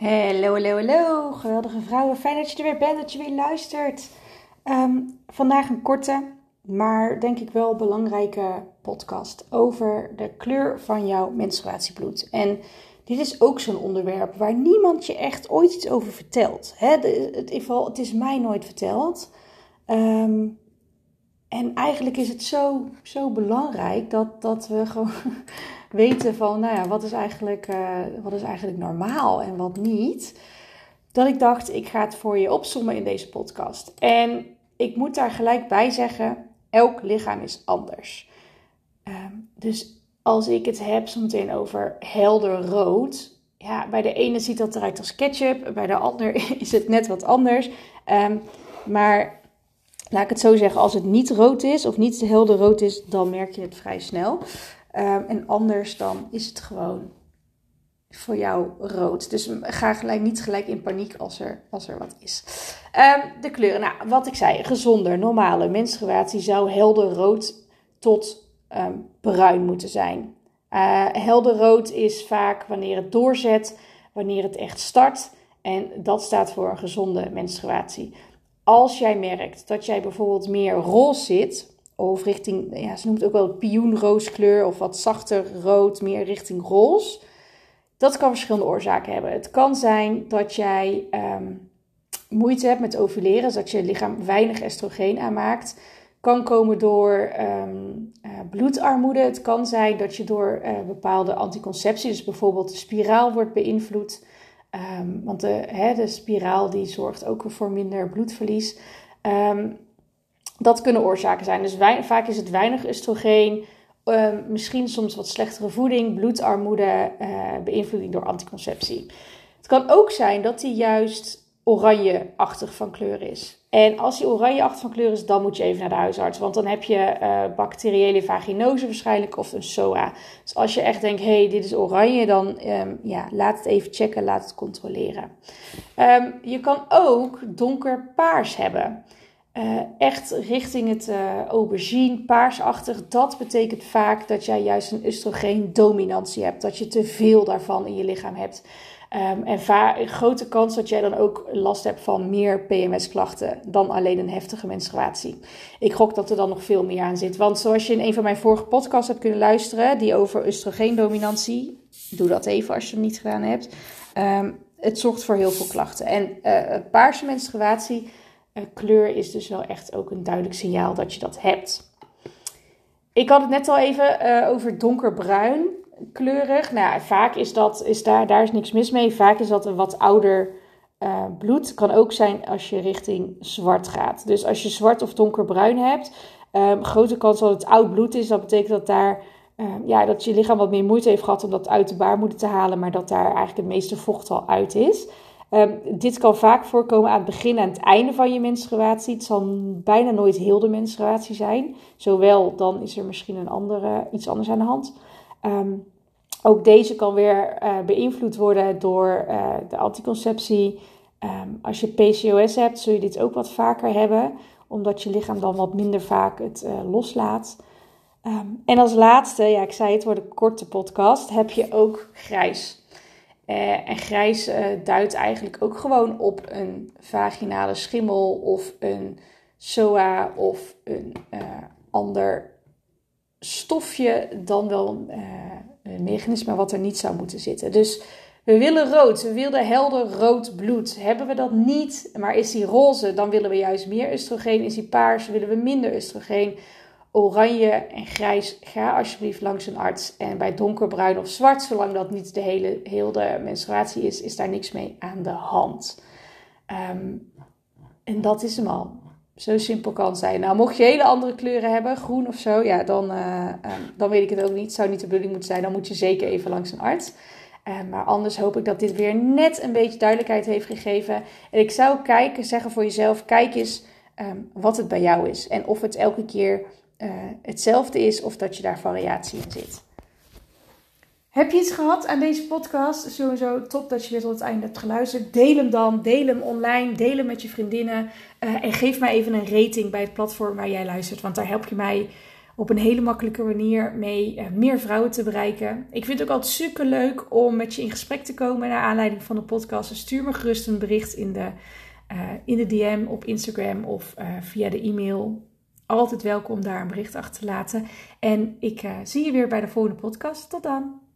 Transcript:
Hallo, hallo, hallo. Geweldige vrouwen. Fijn dat je er weer bent, dat je weer luistert. Ehm, vandaag een korte, maar denk ik wel belangrijke podcast over de kleur van jouw menstruatiebloed. En dit is ook zo'n onderwerp waar niemand je echt ooit iets over vertelt. Hè? het, het is mij nooit verteld. Ehm, en eigenlijk is het zo, zo belangrijk dat, dat we gewoon weten van, nou ja, wat is, eigenlijk, uh, wat is eigenlijk normaal en wat niet. Dat ik dacht, ik ga het voor je opzommen in deze podcast. En ik moet daar gelijk bij zeggen, elk lichaam is anders. Ehm, dus als ik het heb zometeen over helder rood. Ja, bij de ene ziet dat eruit als ketchup, bij de ander is het net wat anders. Ehm, maar laat ik het zo zeggen, als het niet rood is of niet helder rood is, dan merk je het vrij snel. Ehm, en anders dan is het gewoon voor jou rood. Dus ga gelijk, niet gelijk in paniek als er, als er wat is. Ehm, de kleuren. Nou, wat ik zei, gezonder, normale menstruatie zou helder rood tot ehm, bruin moeten zijn. Uh, helder rood is vaak wanneer het doorzet, wanneer het echt start. En dat staat voor een gezonde menstruatie. Als jij merkt dat jij bijvoorbeeld meer roze zit, of richting, ja, ze noemt ook wel pioenrooskleur of wat zachter rood, meer richting roze. Dat kan verschillende oorzaken hebben. Het kan zijn dat jij ehm, moeite hebt met ovuleren, dus dat je lichaam weinig estrogeen aanmaakt. Kan komen door ehm, eh, bloedarmoede. Het kan zijn dat je door uh, bepaalde anticonceptie, dus bijvoorbeeld de spiraal, wordt beïnvloed. Um, want de, hè, de spiraal die zorgt ook voor minder bloedverlies. Um, dat kunnen oorzaken zijn. Dus vaak is het weinig oestrogeen, ehm, misschien soms wat slechtere voeding, bloedarmoede, uh, beïnvloeding door anticonceptie. Het kan ook zijn dat die juist oranje-achtig van kleur is. En als die oranje-achtig van kleur is, dan moet je even naar de huisarts. Want dan heb je uh, bacteriële vaginose waarschijnlijk of een SOA. Dus als je echt denkt, hé, hey, dit is oranje, dan um, ja, laat het even checken, laat het controleren. Um, je kan ook donker paars hebben. Uh, echt richting het uh, aubergine, paarsachtig. Dat betekent vaak dat jij juist een oestrogeen-dominantie hebt. Dat je te veel daarvan in je lichaam hebt. Um, en grote kans dat jij dan ook last hebt van meer PMS-klachten dan alleen een heftige menstruatie. Ik gok dat er dan nog veel meer aan zit. Want zoals je in een van mijn vorige podcasts hebt kunnen luisteren, die over oestrogeen-dominantie, doe dat even als je het niet gedaan hebt. Um, het zorgt voor heel veel klachten. En uh, paarse menstruatie kleur is dus wel echt ook een duidelijk signaal dat je dat hebt. Ik had het net al even uh, over donkerbruin kleurig. Nou, vaak is dat, is daar, daar is niks mis mee. Vaak is dat een wat ouder uh, bloed. Kan ook zijn als je richting zwart gaat. Dus als je zwart of donkerbruin hebt, um, grote kans dat het oud bloed is. Dat betekent dat daar um, ja, dat je lichaam wat meer moeite heeft gehad om dat uit de baarmoeder te halen, maar dat daar eigenlijk het meeste vocht al uit is. Um, dit kan vaak voorkomen aan het begin en het einde van je menstruatie. Het zal bijna nooit heel de menstruatie zijn. Zowel dan is er misschien een andere, iets anders aan de hand. Um, ook deze kan weer uh, beïnvloed worden door uh, de anticonceptie. Um, als je PCOS hebt, zul je dit ook wat vaker hebben, omdat je lichaam dan wat minder vaak het uh, loslaat. En als laatste, ja, ik zei het wordt een korte podcast, heb je ook grijs. Uh, en grijs uh, duidt eigenlijk ook gewoon op een vaginale schimmel of een SOA of een uh, ander stofje dan wel een mechanisme wat er niet zou moeten zitten. Dus we willen rood, we willen helder rood bloed. Hebben we dat niet, maar is die roze, dan willen we juist meer oestrogeen. Is die paars, willen we minder oestrogeen oranje en grijs, ga alsjeblieft langs een arts. En bij donkerbruin of zwart, zolang dat niet de hele, hele menstruatie is, is daar niks mee aan de hand. Um, en dat is hem al. Zo simpel kan het zijn. Nou, mocht je hele andere kleuren hebben, groen of zo, ja, dan, uh, um, dan weet ik het ook niet. Zou niet de bedoeling moeten zijn. Dan moet je zeker even langs een arts. Uh, maar anders hoop ik dat dit weer net een beetje duidelijkheid heeft gegeven. En ik zou kijken, zeggen voor jezelf, kijk eens wat het bij jou is. En of het elke keer eh, hetzelfde is of dat je daar variatie in zit. Heb je iets gehad aan deze podcast? Sowieso top dat je weer tot het einde hebt geluisterd. Deel hem dan, deel hem online, deel hem met je vriendinnen. Eh, en geef mij even een rating bij het platform waar jij luistert, want daar help je mij op een hele makkelijke manier mee eh, meer vrouwen te bereiken. Ik vind het ook altijd super leuk om met je in gesprek te komen naar aanleiding van de podcast. Dus stuur me gerust een bericht in de, in de DM op Instagram of via de e-mail altijd welkom daar een bericht achter te laten. En ik eh, zie je weer bij de volgende podcast. Tot dan!